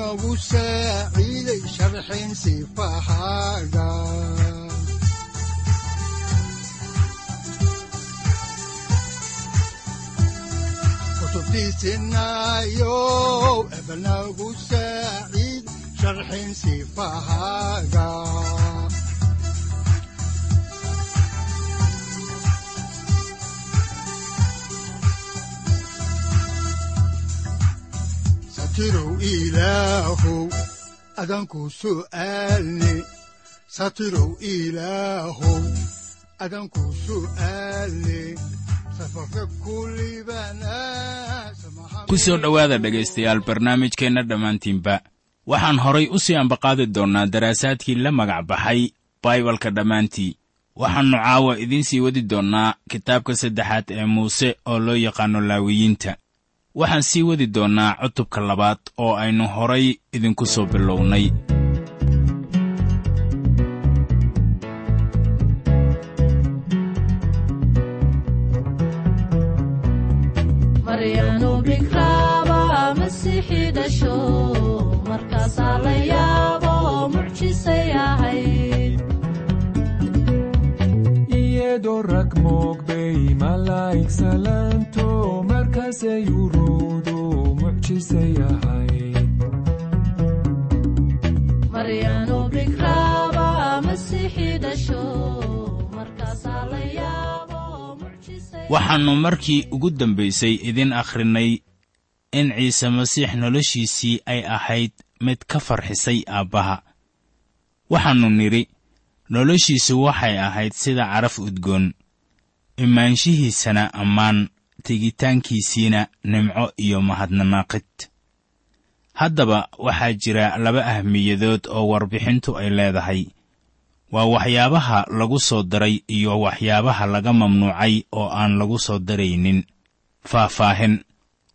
udanogu saaciiday sharxin sifahaaga kutubtiisinayow ebanagu saaciid sharxin sifahaaga satirow ilaahow adanku su'aalne satirow ilaahow adanku su'aalne ku soo dhowaada dhegaystayaal barnaamijkeenna dhammaantiinba. Waxaan horay u sii ambaqaadi doonnaa daraasaadkii la magac baxay baibalka dhammaantii. Waxaannu caawa idiin sii wadi doonnaa kitaabka saddexaad ee muuse oo loo yaqaanno laawiyiinta waxaan sii wadi doonnaa cutubka labaad oo aynu horay idinku soo bilownay. Iyadoo rag moogbay malaa'ig salaanto waxaannu markii ugu dambaysay idin akhrinay in ciise masiix noloshiisii ay ahayd mid ka farxisay aabbaha waxaannu nidhi noloshiisu waxay ahayd sida caraf udgoon imaanshihiisana ammaan tegitaankiisiina nimco iyo mahadnanaaqid haddaba waxaa jira laba ahmiyadood oo warbixintu ay leedahay. Waa waxyaabaha lagu soo daray iyo waxyaabaha laga mamnuucay oo aan lagu soo daraynin. Faahfaahin.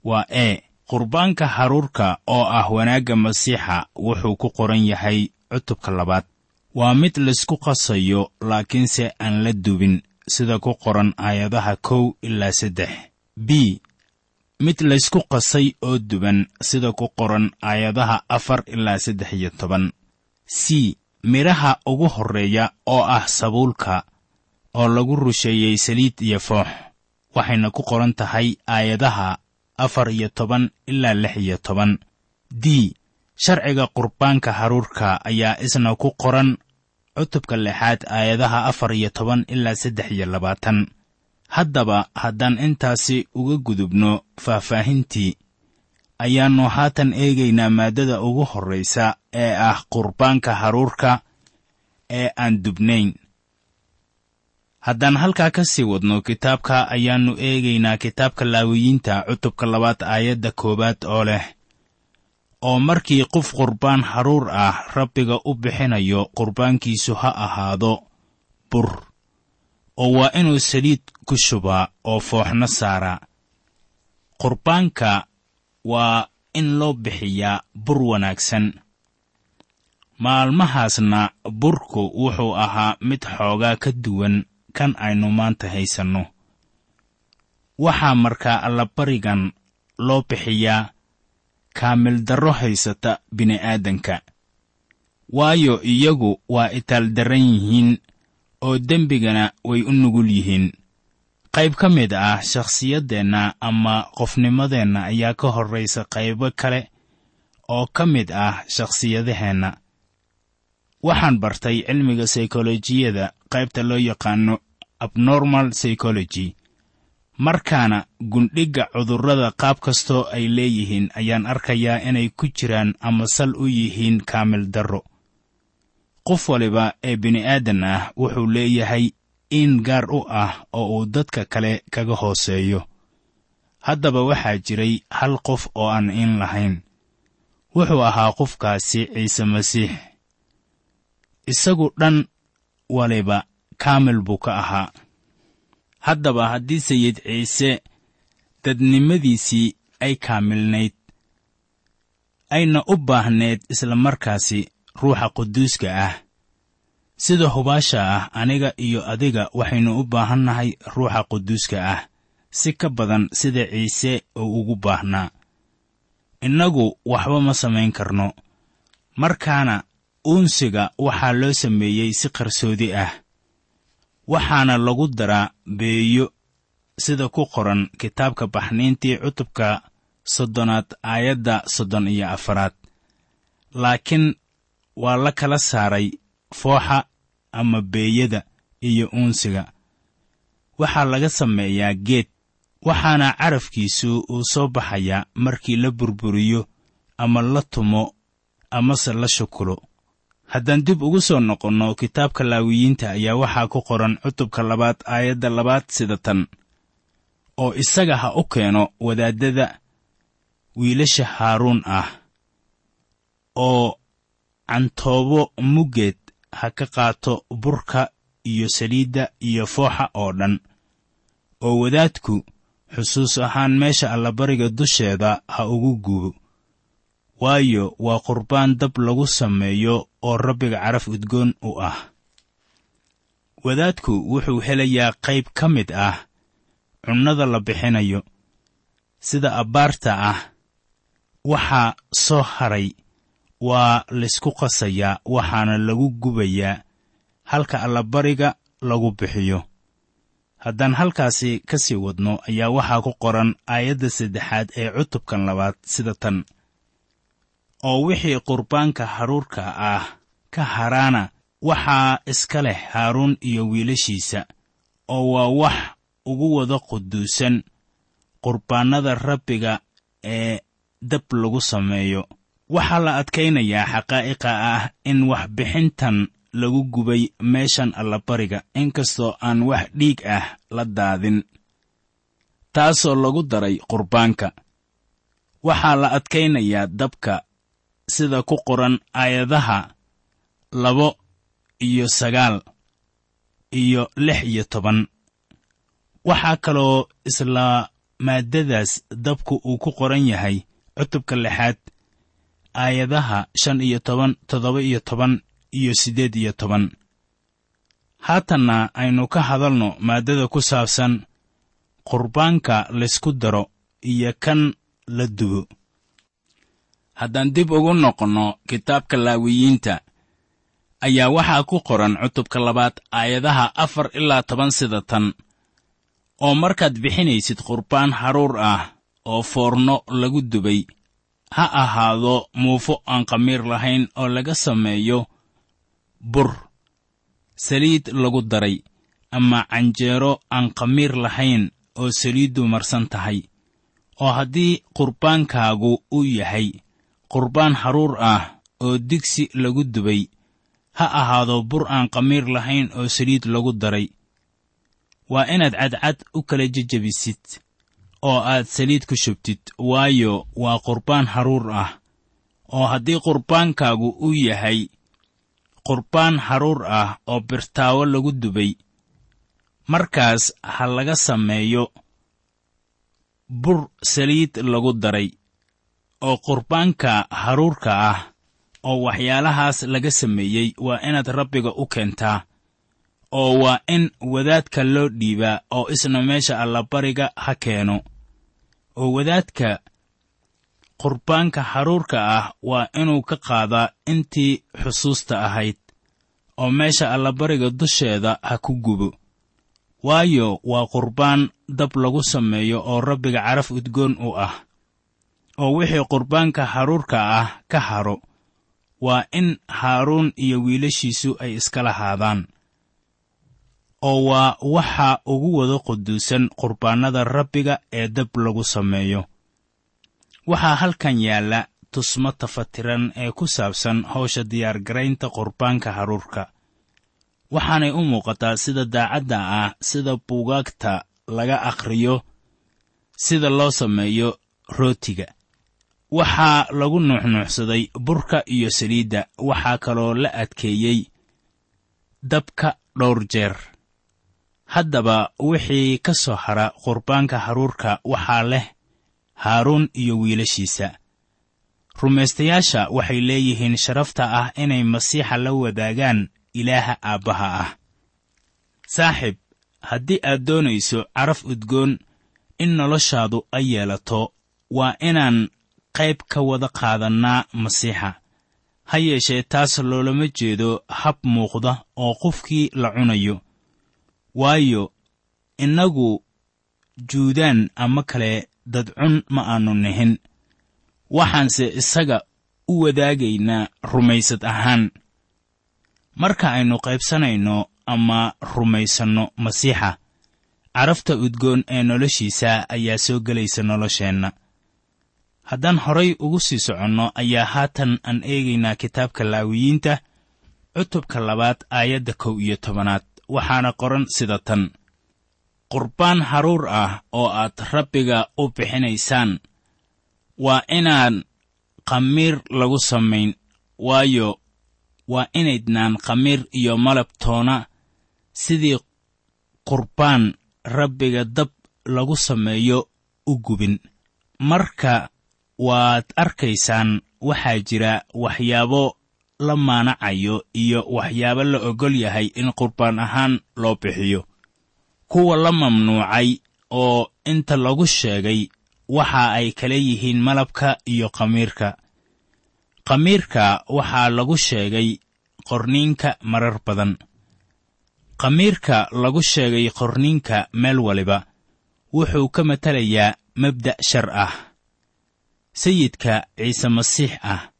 Waa ee qurbaanka haruurka oo ah wanaagga masiixa wuxuu ku qoran yahay cutubka labaad. Waa mid laysku qasayo laakiinse aan la dubin. Sida ku qoran aayadaha kow ilaa saddex b mid laysku qasay oo duban sida ku qoran aayadaha afar ilaa saddex iyo toban. C midhaha ugu horreeya oo ah sabuulka oo lagu rusheeyey saliid iyo foox. Waxayna ku qoran tahay aayadaha afar iyo toban ilaa lix iyo toban. D sharciga qurbaanka haruurka ayaa isna ku qoran cutubka lixaad aayadaha afar iyo toban ilaa saddex iyo labaatan haddaba haddaan intaasi uga gudubno faahfaahintii ayaannu haatan eegaynaa maaddada ugu horraysa ee ah qurbaanka haruurka ee aan dubnayn. Haddaan halkaa ka sii wadno kitaabka ayaannu eegaynaa kitaabka laawiyiinta cutubka labaad aayadda koowaad oo leh oo markii qof qurbaan haruur ah rabbiga u bixinayo qurbaankiisu ha ahaado bur oo waa inuu saliid ku shubaa oo fooxna saaraa qurbaanka waa in loo bixiyaa bur wanaagsan. Maalmahaasna burku wuxuu ahaa mid xoogaa ka duwan kan aynu maanta haysanno. Waxaa markaa allabarigan loo bixiyaa kaamil darro haysata bini'aadanka. Waayo iyagu waa itaaldarran yihiin oo dembigana way u nugul yihiin. Qayb ka mid ah shakhsiyaddeenna ama qofnimadeenna ayaa ka horraysa qaybo kale oo ka mid ah shakhsiyadaheenna. Waxaan bartay cilmiga saykolojiyada qaybta loo yaqaano abnormal psychology. Markaana gundhigga cudurrada qaab kastoo ay leeyihiin ayaan arkayaa inay ku jiraan ama sal u yihiin kaamil darro qof waliba ee bini'aadan ah wuxuu leeyahay in gaar u ah oo uu dadka kale kaga hooseeyo. Haddaba waxaa jiray hal qof oo aan in lahayn. Wuxuu ahaa qofkaasi ciise masiix. Isagu dhan waliba kaamil buu ka ahaa. Haddaba haddii sayid ciise dadnimadiisii ay kaamilnayd ayna u baahneed isla markaasi ruuxa quduuska ah. Sida hubaasha ah aniga iyo adiga waxaynu u baahannahay ruuxa quduuska ah. Si ka badan sida ciise uu ugu baahnaa innagu waxba ma samayn karno. Markaana uunsiga waxaa loo sameeyey si qarsoodi ah. Waxaana lagu daraa beeyo sida ku qoran kitaabka baxniintii cutubka soddonaad aayadda soddon iyo afaraad. Laakiin waa la kala saaray fooxa ama beeyada iyo uunsiga. Waxaa laga sameeyaa geed waxaana carafkiisu uu soo baxayaa markii la burburiyo ama la tumo amase la shukulo. Haddaan dib ugu soo noqonno kitaabka laawiyiinta ayaa waxaa ku qoran cutubka labaad aayadda labaad sida tan oo isaga ha u keeno wadaaddada wiilasha haaruun ah oo cantoobo muggeed ha ka qaato burka iyo saliidda iyo fooxa oo dhan. Oo wadaadku xusuus ahaan meesha allabariga dusheeda ha ugu gubo. Waayo waa qurbaan dab lagu sameeyo oo rabbiga caraf udgoon u ah. Wadaadku wuxuu helayaa qayb ka mid ah cunnada la bixinayo sida abbaarta ah. Waxaa soo haray waa laysku qasayaa waxaana lagu gubayaa halka allabariga lagu bixiyo. Haddaan halkaasi ka sii wadno ayaa waxaa ku qoran aayadda saddexaad ee cutubkan labaad sida tan. Oo wixii qurbaanka haruurka ah ka haraana waxaa iska leh haaruun iyo wiilashiisa oo waa wax ugu wada quduusan qurbaannada rabbiga ee dab lagu sameeyo waxaa la adkaynayaa xaqaa'iqa ah in waxbixintan lagu gubay meeshan allabariga inkastoo aan wax dhiig ah la daadin. Taasoo lagu daray qurbaanka. Waxaa la adkaynayaa dabka sida ku qoran aayadaha labo iyo sagaal iyo lix iyo toban. Waxaa kaloo isla maaddadaas dabku uu ku qoran yahay cutubka lixaad aayadaha shan iyo toban toddoba iyo toban iyo siddeed iyo toban. Haatanna aynu ka hadalno maaddada ku saabsan qurbaanka laysku daro iyo kan la dubo. Haddaan dib ugu noqonno kitaabka laawiyiinta ayaa waxaa ku qoran cutubka labaad aayadaha afar ilaa toban sida tan oo markaad bixinaysid qurbaan haruur ah oo foorno lagu dubay ha ahaado muufo aan khamiir lahayn oo laga sameeyo bur. Saliid lagu daray ama canjeero aan khamiir lahayn oo saliiddu marsan tahay. Oo haddii qurbaankaagu uu yahay qurbaan haruur ah oo digsi lagu dubay ha ahaado bur aan khamiir lahayn oo saliid lagu daray. Waa inaad cadcad u kala jejebisid oo aad saliid ku shubtid waayo waa qurbaan haruur ah. Oo haddii qurbaankaagu uu yahay qurbaan haruur ah oo birtaawo lagu dubay markaas ha laga sameeyo bur saliid lagu daray oo qurbaanka haruurka ah oo waxyaalahaas laga sameeyey waa inaad rabbiga u keentaa oo waa in wadaadka loo dhiibaa oo isna meesha allabariga ha keeno oo wadaadka qurbaanka haruurka ah waa inuu ka qaadaa intii xusuusta ahayd oo meesha allabariga dusheeda ha ku gubo. Waayo waa qurbaan dab lagu sameeyo oo rabbiga caraf udgoon u ah oo wixii qurbaanka haruurka ah ka haro waa in haaruun iyo wiilashiisu ay iska lahaadaan oo waa waxa ugu wada quduusan qurbaannada rabbiga ee dab lagu sameeyo. Waxaa halkan yaalla tusmo tafatiran ee ku saabsan hawsha diyaargaraynta qurbaanka haruurka. Waxaanay u muuqataa sida daacadda ah sida buugaagta laga akhriyo sida loo sameeyo rootiga. Waxaa lagu nuuxnuuxsaday burka iyo saliidda waxaa kaloo la adkeeyey dabka dhowr jeer haddaba wixii ka soo hara qurbaanka haruurka waxaa leh haaruun iyo wiilashiisa. Rumaystayaasha waxay leeyihiin sharafta ah inay masiixa la wadaagaan ilaaha aabbaha ah. Saaxib haddii aad doonayso caraf udgoon in noloshaadu ay yeelato waa inaan qayb ka wada qaadannaa masiixa. Ha yeeshee taas loolama jeedo hab muuqda oo qofkii la cunayo waayo innagu juudaan ama kale dadcun ma aannu nihin. Waxaanse isaga u wadaagaynaa rumaysad ahaan. Marka aynu qaybsanayno ama rumaysanno masiixa carafta udgoon ee noloshiisa ayaa soo gelaysa nolosheenna. Haddaan horay ugu sii soconno ayaa haatan aan eegaynaa kitaabka laawiyiinta cutubka labaad aayadda kow iyo tobanaad waxaana qoran sida tan. Qurbaan haruur ah oo aad rabbiga u bixinaysaan. Waa inaan khamiir lagu samayn waayo waa inaydnaan khamiir iyo malab toona sidii qurbaan rabbiga dab lagu sameeyo u gubin. Marka waad arkaysaan waxaa jira waxyaabo la maanacayo iyo waxyaabo la oggol yahay in qurbaan ahaan loo bixiyo. Kuwa la mamnuucay oo inta lagu sheegay waxa ay kala yihiin malabka iyo khamiirka. Khamiirka waxaa lagu sheegay qorniinka marar badan. Khamiirka lagu sheegay qorniinka meel waliba. Wuxuu ka matelayaa mabda' shar ah. Sayidka ciise masiix ah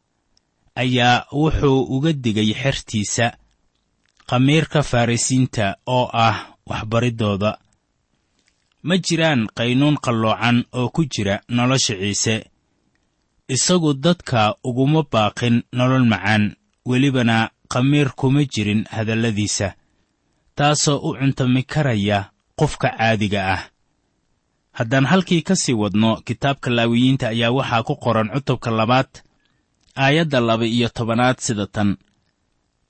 ayaa wuxuu uga digay xertiisa khamiirka farrisiinta oo ah waxbariddooda ma jiraan qaynuun qalloocan oo ku jira nolosha ciise isagu dadka uguma baaqin nolol macaan welibana khamiir kuma jirin hadalladiisa taasoo u cuntami karaya qofka caadiga ah. Haddaan halkii ka sii wadno kitaabka laawiyiinta ayaa waxaa ku qoran cutubka labaad aayadda laba iyo tobanaad sida tan.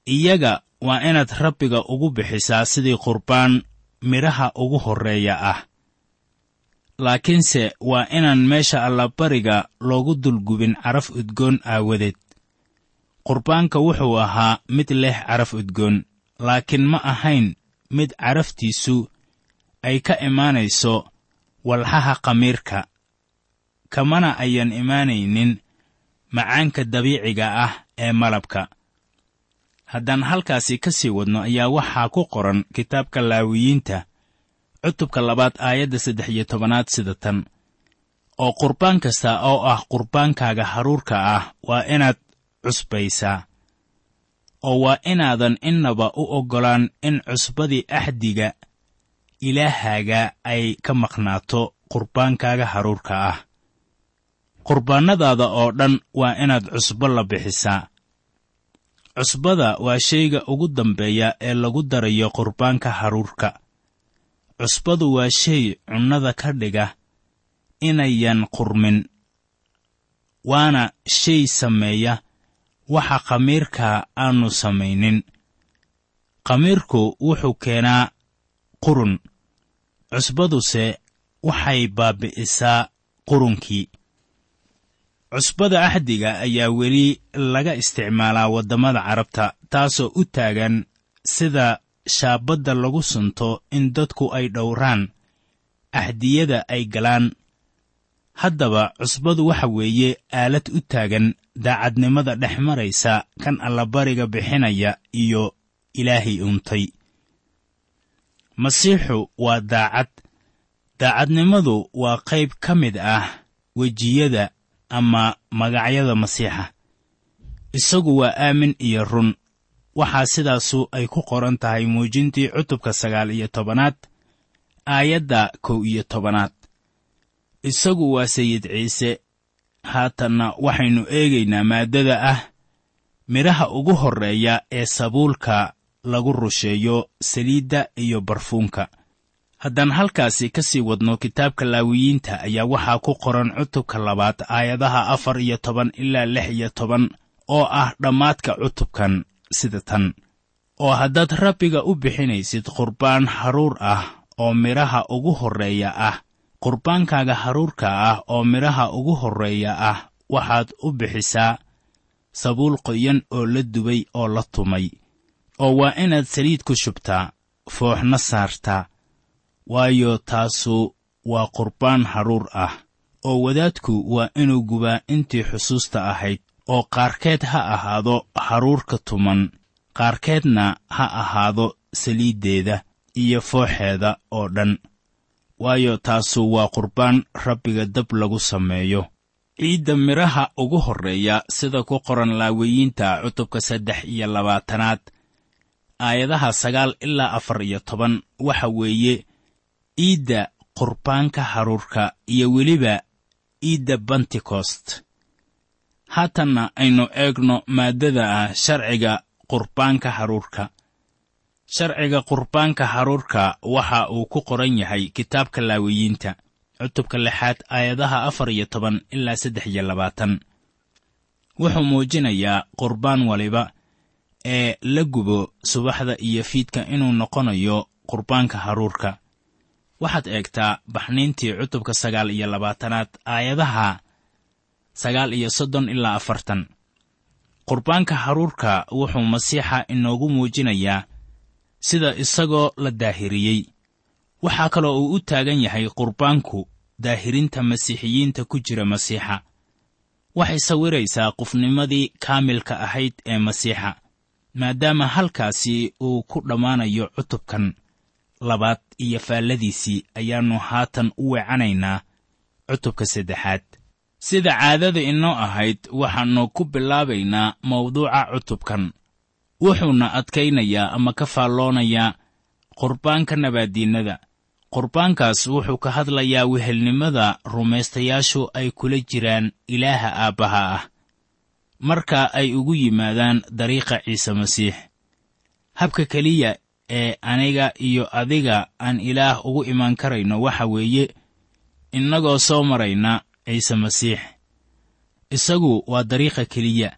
Iyaga waa inaad rabbiga ugu bixisaa sidii qurbaan midhaha ugu horreeya ah. Laakiinse waa inaan meesha allabariga loogu dulgubin caraf udgoon aawadeed. Qurbaanka wuxuu ahaa mid leh caraf udgoon laakiin ma ahayn mid caraftiisu ay ka imaanayso walxaha khamiirka. Kamana ayaan imaanaynin macaanka dabiiciga ah ee malabka. Haddaan halkaasi ka sii wadno ayaa waxaa ku qoran kitaabka laawiyiinta cutubka labaad aayadda saddex iyo tobanaad sida tan. Oo qurbaan kasta oo ah qurbaankaaga haruurka ah waa inaad cusbaysaa. Oo waa inaadan innaba u oggolaan in cusbadii axdiga ilaahaaga ay ka maqnaato qurbaankaaga haruurka ah qurbaannadaada oo dhan waa inaad cusbo la bixisaa. Cusbada waa shayga ugu dambeeya ee lagu darayo qurbaanka haruurka. Cusbadu waa shay cunnada ka dhiga inayan qurmin waana shay sameeya waxa khamiirka aanu samaynin. Khamiirku wuxuu keenaa qurun. Cusbaduse waxay baabbi'isaa qurunkii cusbada axdiga ayaa weli laga isticmaalaa waddamada carabta taasoo u taagan sida shaabadda lagu sunto in dadku ay dhowraan ahdiyada ay galaan. Haddaba cusbadu waxa weeye aalad u taagan daacadnimada dhex maraysa kan allabariga bixinaya iyo ilaahay untay masiixu waa daacad. Daacadnimadu waa qayb ka mid ah wejiyada ama magacyada masiixa. Isagu waa aamin iyo run. Waxaa sidaasu ay ku qoran tahay muujintii cutubka sagaal iyo tobanaad aayadda kow iyo tobanaad. Isagu waa sayid ciise. Haatanna waxaynu eegaynaa maaddada ah midhaha ugu horreeya ee sabuulka lagu rusheeyo saliidda iyo barfuunka haddaan halkaasi ka sii wadno kitaabka laawiyiinta ayaa waxaa ku qoran cutubka labaad aayadaha afar iyo toban ilaa lix iyo toban oo ah dhammaadka cutubkan sida tan. Oo haddaad rabbiga u bixinaysid qurbaan haruur ah oo midhaha ugu horreeya ah qurbaankaaga haruurka ah oo midhaha ugu horreeya ah waxaad u bixisaa sabuul qoyan oo la dubay oo la tumay oo waa inaad saliid ku shubtaa fooxna saartaa waayo taasu waa qurbaan haruur ah oo wadaadku waa inuu gubaa intii xusuusta ahayd oo qaarkeed ha ahaado haruurka tuman qaarkeedna ha ahaado saliiddeeda iyo fooxeeda oo dhan. Waayo taasu waa qurbaan rabbiga dab lagu sameeyo. Ciidda midhaha ugu horreeya sida ku qoran laaweyiinta cutubka saddex iyo labaatanaad aayadaha sagaal ilaa afar iyo toban waxa weeye iidda qurbaanka haruurka iyo weliba iidda bentekost haatanna aynu eegno maaddada ah sharciga qurbaanka haruurka. Sharciga qurbaanka haruurka waxa uu ku qoran yahay kitaabka laawiyiinta cutubka lixaad aayadaha afar iyo toban ilaa saddex iyo labaatan. Wuxuu muujinayaa qurbaan waliba ee la gubo subaxda iyo fiidka inuu noqonayo qurbaanka haruurka waxaad eegtaa baxniintii cutubka sagaal iyo labaatanaad aayadaha sagaal iyo soddon ilaa afartan. Qurbaanka haruurka wuxuu masiixa inoogu muujinayaa sida isagoo la daahiriyey. Waxaa kaloo uu u taagan yahay qurbaanku daahirinta masiixiyiinta ku jira masiixa. Waxay sawiraysaa qofnimadii kaamilka ahayd ee masiixa maadaama halkaasi uu ku dhammaanayo cutubkan labaad iyo faalladiisii ayaannu haatan u weecanaynaa cutubka saddexaad. Sida caadada inoo ahayd waxaannu ku bilaabaynaa mawduuca cutubkan. Wuxuuna adkaynayaa ama ka faalloonayaa qurbaanka nabaaddiinnada. Qurbaankaas wuxuu ka hadlayaa wehelnimada rumaystayaashu ay kula jiraan ilaaha aabbaha ah. Marka ay ugu yimaadaan dariiqa ciise masiix habka keliya ee aniga iyo adiga aan ilaah ugu imaan karayno waxa weeye innagoo soo marayna ciise masiix. Isagu waa dariiqa keliya.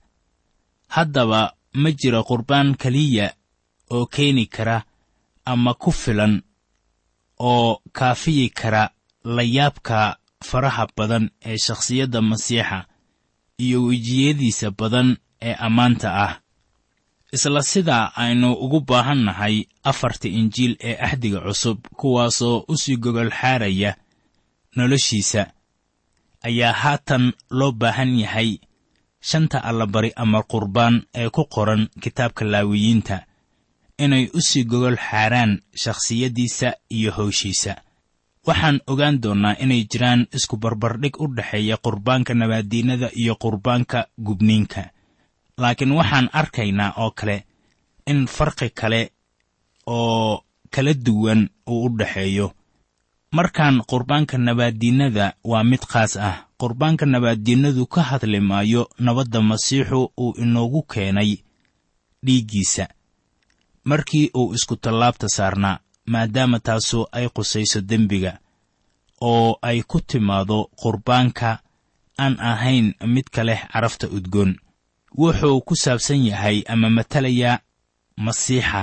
Haddaba ma jira qurbaan keliya oo keeni kara ama ku filan oo kaafiyi kara layaabka faraha badan ee shakhsiyadda masiixa iyo wejiyadiisa badan ee ammaanta ah isla sidaa aynu ugu baahan nahay afarta injiil ee axdiga cusub kuwaasoo u sii gogol xaaraya noloshiisa ayaa haatan loo baahan yahay shanta allabari ama qurbaan ee ku qoran kitaabka laawiyiinta inay u sii gogol xaaraan shakhsiyaddiisa iyo howshiisa. Waxaan ogaan doonnaa inay jiraan isku barbardhig u dhexeeya qurbaanka nabaaddiinnada iyo qurbaanka gubniinka laakiin waxaan arkaynaa oo kale in farqi kale oo kala duwan uu u dhexeeyo markaan qurbaanka nabaaddiinnada waa mid khaas ah. Qurbaanka nabaaddiinnadu ka hadli maayo nabadda masiixu uu inoogu keenay dhiiggiisa. Markii uu isku tallaabta saarnaa maadaama taasu ay qusayso dembiga oo ay ku timaado qurbaanka aan ahayn midka leh carafta udgoon wuxuu ku saabsan yahay ama matalayaa masiixa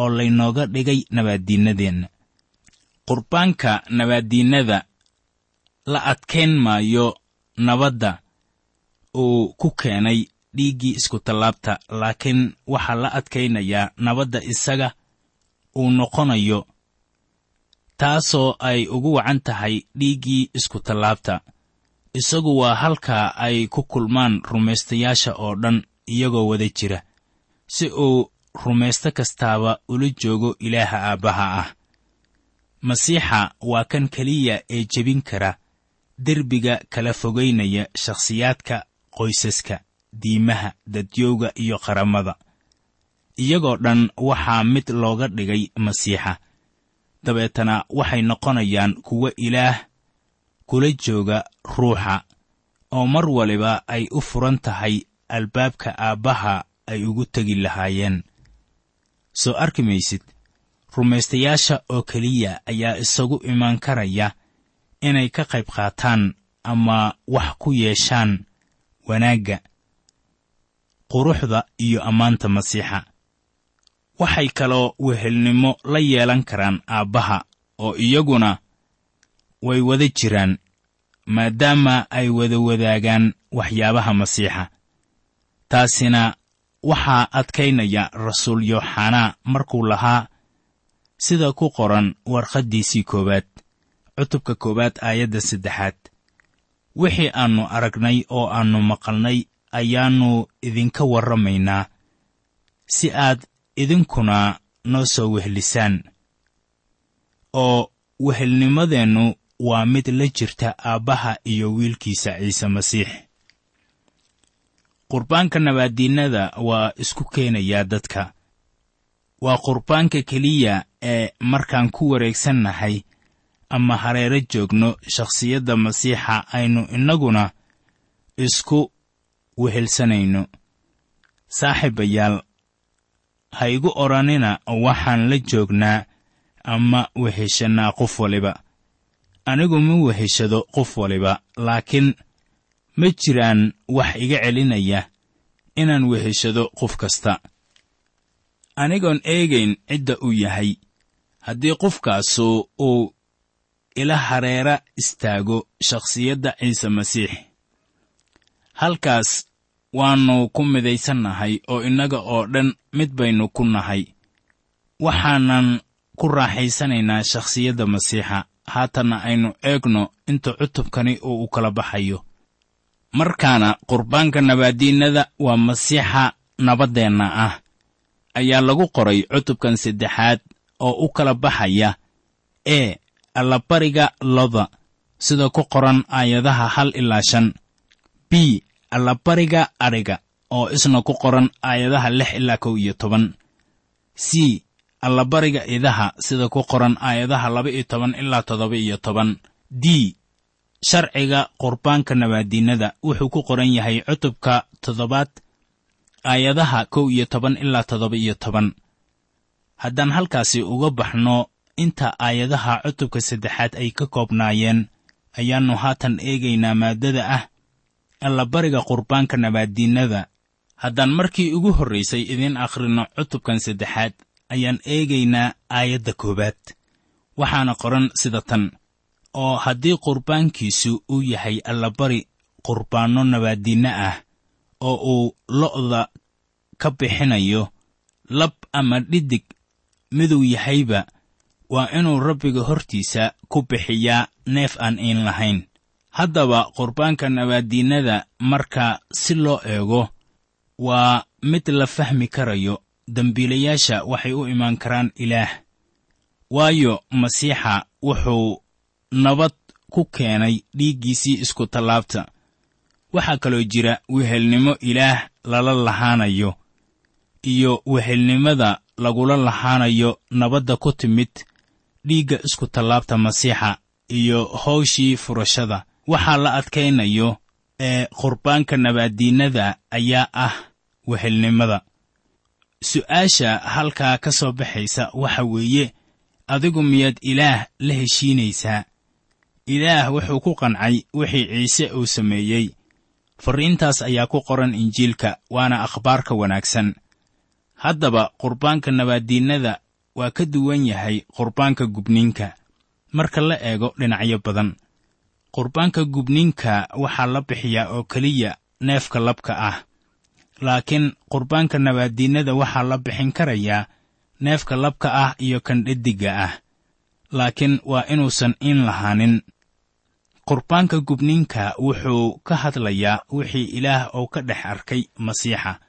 oo laynooga dhigay nabaaddiinnadeenna qurbaanka nabaaddiinnada la adkayn maayo nabadda uu ku keenay dhiiggii iskutallaabta laakiin waxaa la adkaynayaa nabadda isaga uu noqonayo taasoo ay ugu wacan tahay dhiiggii iskutallaabta isagu waa halka ay ku kulmaan rumaystayaasha oo dhan iyagoo wada jira si uu rumaysto kastaaba ula joogo ilaaha aabbaha ah. Masiixa waa kan keliya ee jebin kara derbiga kala fogaynaya shakhsiyaadka qoysaska diimaha dadyowga iyo qaramada. Iyagoo dhan waxaa mid looga dhigay masiixa. Dabeetana waxay noqonayaan kuwo ilaah kula jooga ruuxa oo mar waliba ay u furan tahay albaabka aabbaha ay ugu tegi lahaayeen. Soo arki maysid rumaystayaasha oo keliya ayaa isagu imaan karaya inay ka qayb qaataan ama wax ku yeeshaan wanaagga quruxda iyo ammaanta masiixa. Waxay kaloo wehelnimo la yeelan karaan aabbaha oo iyaguna way wada jiraan maadaama ay wada wadaagaan waxyaabaha masiixa. Taasina waxaa adkaynaya rasuul yooxanaa markuu lahaa sida ku qoran warqaddiisii koowaad cutubka koowaad aayadda saddexaad. Wixii aannu aragnay oo aannu maqalnay ayaannu idinka warramaynaa si aad idinkuna noo soo wehlisaan. Oo wehelnimadeennu waa mid la jirta aabbaha iyo wiilkiisa ciise masiix. Qurbaanka nabaaddiinnada waa isku keenayaa dadka. Waa qurbaanka keliya ee markaan ku wareegsannahay ama hareero joogno shakhsiyadda masiixa aynu innaguna isku wehelsanayno. Saaxiibayaal ha igu odhanina waxaan la joognaa ama weheshannaa qof waliba anigu ma weheshado qof waliba laakiin ma jiraan wax iga celinaya inaan weheshado qof kasta. Anigoon eegayn cidda uu yahay. Haddii qofkaasu uu ila hareera istaago shakhsiyadda ciise masiix halkaas waannu ku midaysannahay oo innaga oo dhan mid baynu ku nahay. Waxaanan ku raaxaysanaynaa shakhsiyadda masiixa haatanna aynu eegno inta cutubkani uu u kala baxayo. Markaana qurbaanka nabaaddiinnada waa masiixa nabaddeenna ah ayaa lagu qoray cutubkan saddexaad oo u kala baxaya ee allabariga loda sida ku qoran aayadaha hal ilaa shan b allabariga adhiga oo isna ku qoran aayadaha lix ilaa kow iyo toban c allabariga idaha sida ku qoran aayadaha laba iyo toban ilaa toddoba iyo toban. D. Sharciga qurbaanka nabaaddiinnada wuxuu ku qoran yahay cutubka toddobaad aayadaha kow iyo toban ilaa toddoba iyo toban. Haddaan halkaasi uga baxno inta aayadaha cutubka saddexaad ay ka koobnaayeen ayaannu haatan eegaynaa maaddada ah allabariga qurbaanka nabaaddiinnada. Haddaan markii ugu horraysay idiin akhrinno cutubkan saddexaad ayaan eegaynaa aayadda koowaad. Waxaana qoran sida tan oo haddii qurbaankiisu uu yahay allabari qurbaanno nabaaddiinno ah oo uu lo'da ka bixinayo lab ama dhidig miduu yahayba waa inuu rabbiga hortiisa ku bixiyaa neef aan iin lahayn. Haddaba qurbaanka nabaaddiinnada marka si loo eego waa mid la fahmi karayo dembiilayaasha waxay u imaan karaan ilaah. Waayo masiixa wuxuu nabad ku keenay dhiiggiisii isku tallaabta. Waxaa kaloo jira wehelnimo ilaah lala lahaanayo iyo wehelnimada lagula lahaanayo nabadda ku timid dhiigga isku tallaabta masiixa iyo hawshii furashada. Waxaa la adkaynayo ee qurbaanka nabaaddiinnada ayaa ah wehelnimada su'aasha halkaa ka soo baxaysa waxa weeye adigu miyaad ilaah la heshiinaysaa. Ilaah wuxuu ku qancay wixii ciise uu sameeyey. Farriintaas ayaa ku qoran injiilka waana akhbaarka wanaagsan. Haddaba qurbaanka nabaaddiinnada waa ka duwan yahay qurbaanka gubniinka. Marka la eego dhinacyo badan qurbaanka gubniinka waxaa la bixiyaa oo keliya neefka labka ah laakiin qurbaanka nabaaddiinnada waxaa la bixin karayaa neefka labka ah iyo kan dheddigga ah. Laakiin waa inuusan iin lahaanin. Qurbaanka gubniinka wuxuu ka hadlayaa wixii ilaah uu ka dhex arkay masiixa.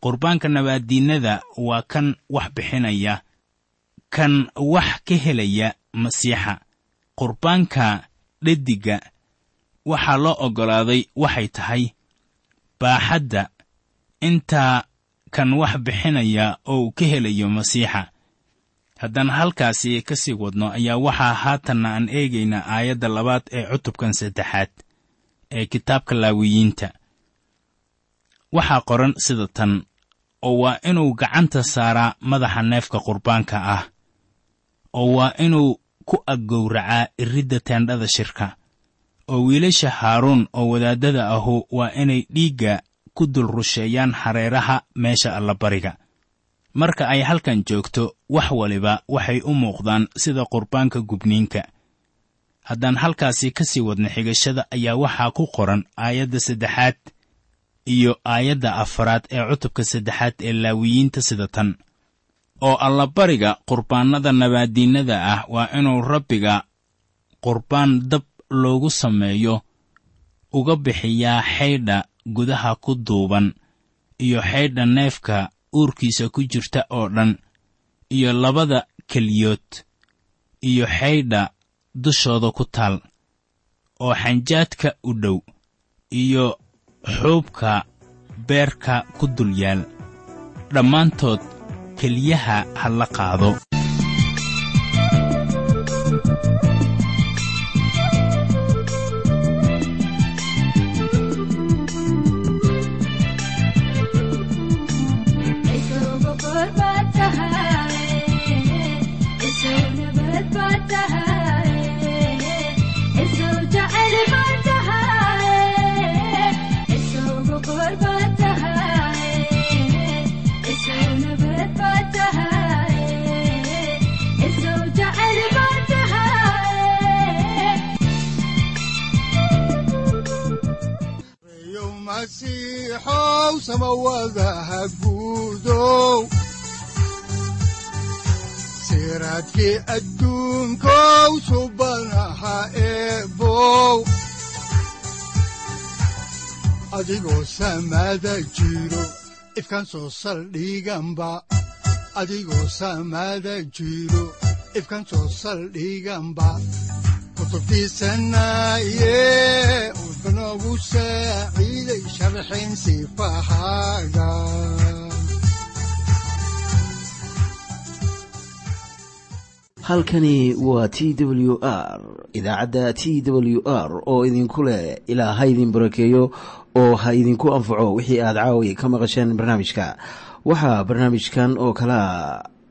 Qurbaanka nabaaddiinnada waa kan wax bixinaya kan wax ka helaya masiixa. Qurbaanka dheddigga waxaa loo oggolaaday waxay tahay baaxadda intaa kan wax bixinaya oo uu ka helayo masiixa. Haddaan halkaasi ka sii wadno ayaa waxaa haatanna aan eegaynaa aayadda labaad ee cutubkan saddexaad ee kitaabka laawiyiinta. Waxaa qoran sida tan oo waa inuu gacanta saaraa madaxa neefka qurbaanka ah. Oo waa inuu ku aggowracaa iridda teendhada shirka. Oo wiilasha haaruun oo wadaaddada ahu waa inay dhiigga ku dul rusheeyaan hareeraha meesha allabariga. Marka ay halkan joogto wax waliba waxay u muuqdaan sida qurbaanka gubniinka. Haddaan halkaasi ka sii wadna xigashada ayaa waxaa ku qoran aayadda saddexaad iyo aayadda afaraad ee cutubka saddexaad ee laawiyiinta sida tan. Oo allabariga qurbaannada nabaaddiinnada ah waa inuu rabbiga qurbaan dab loogu sameeyo uga bixiyaa xaydha gudaha ku duuban iyo xaydha neefka uurkiisa ku jirta oo dhan iyo labada keliyood iyo xaydha dushooda ku taal oo xanjaadka u dhow iyo xuubka beerka ku dul yaal. Dhammaantood keliyaha ha la qaado masiixow samawadaha guudow siraadkii adduunkow subanaha eebow adigoo samada jiro ifkan soo saldhiganba adigoo samada jiro ifkan soo saldhiganba halkani waa t w r idaacadda t w r oo idinku leh ilaa ha idin barakeeyo oo ha idinku anfaco wixii aad caawi ka maqasheen barnaamijka waxaa barnaamijkan oo kalaa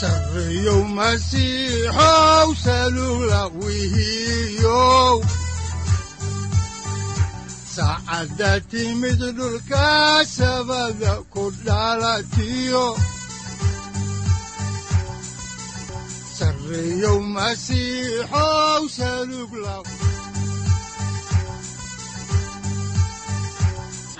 sareyow masiixow salula wihiyow saacadda timid dhulka sabada ku dhalatiyo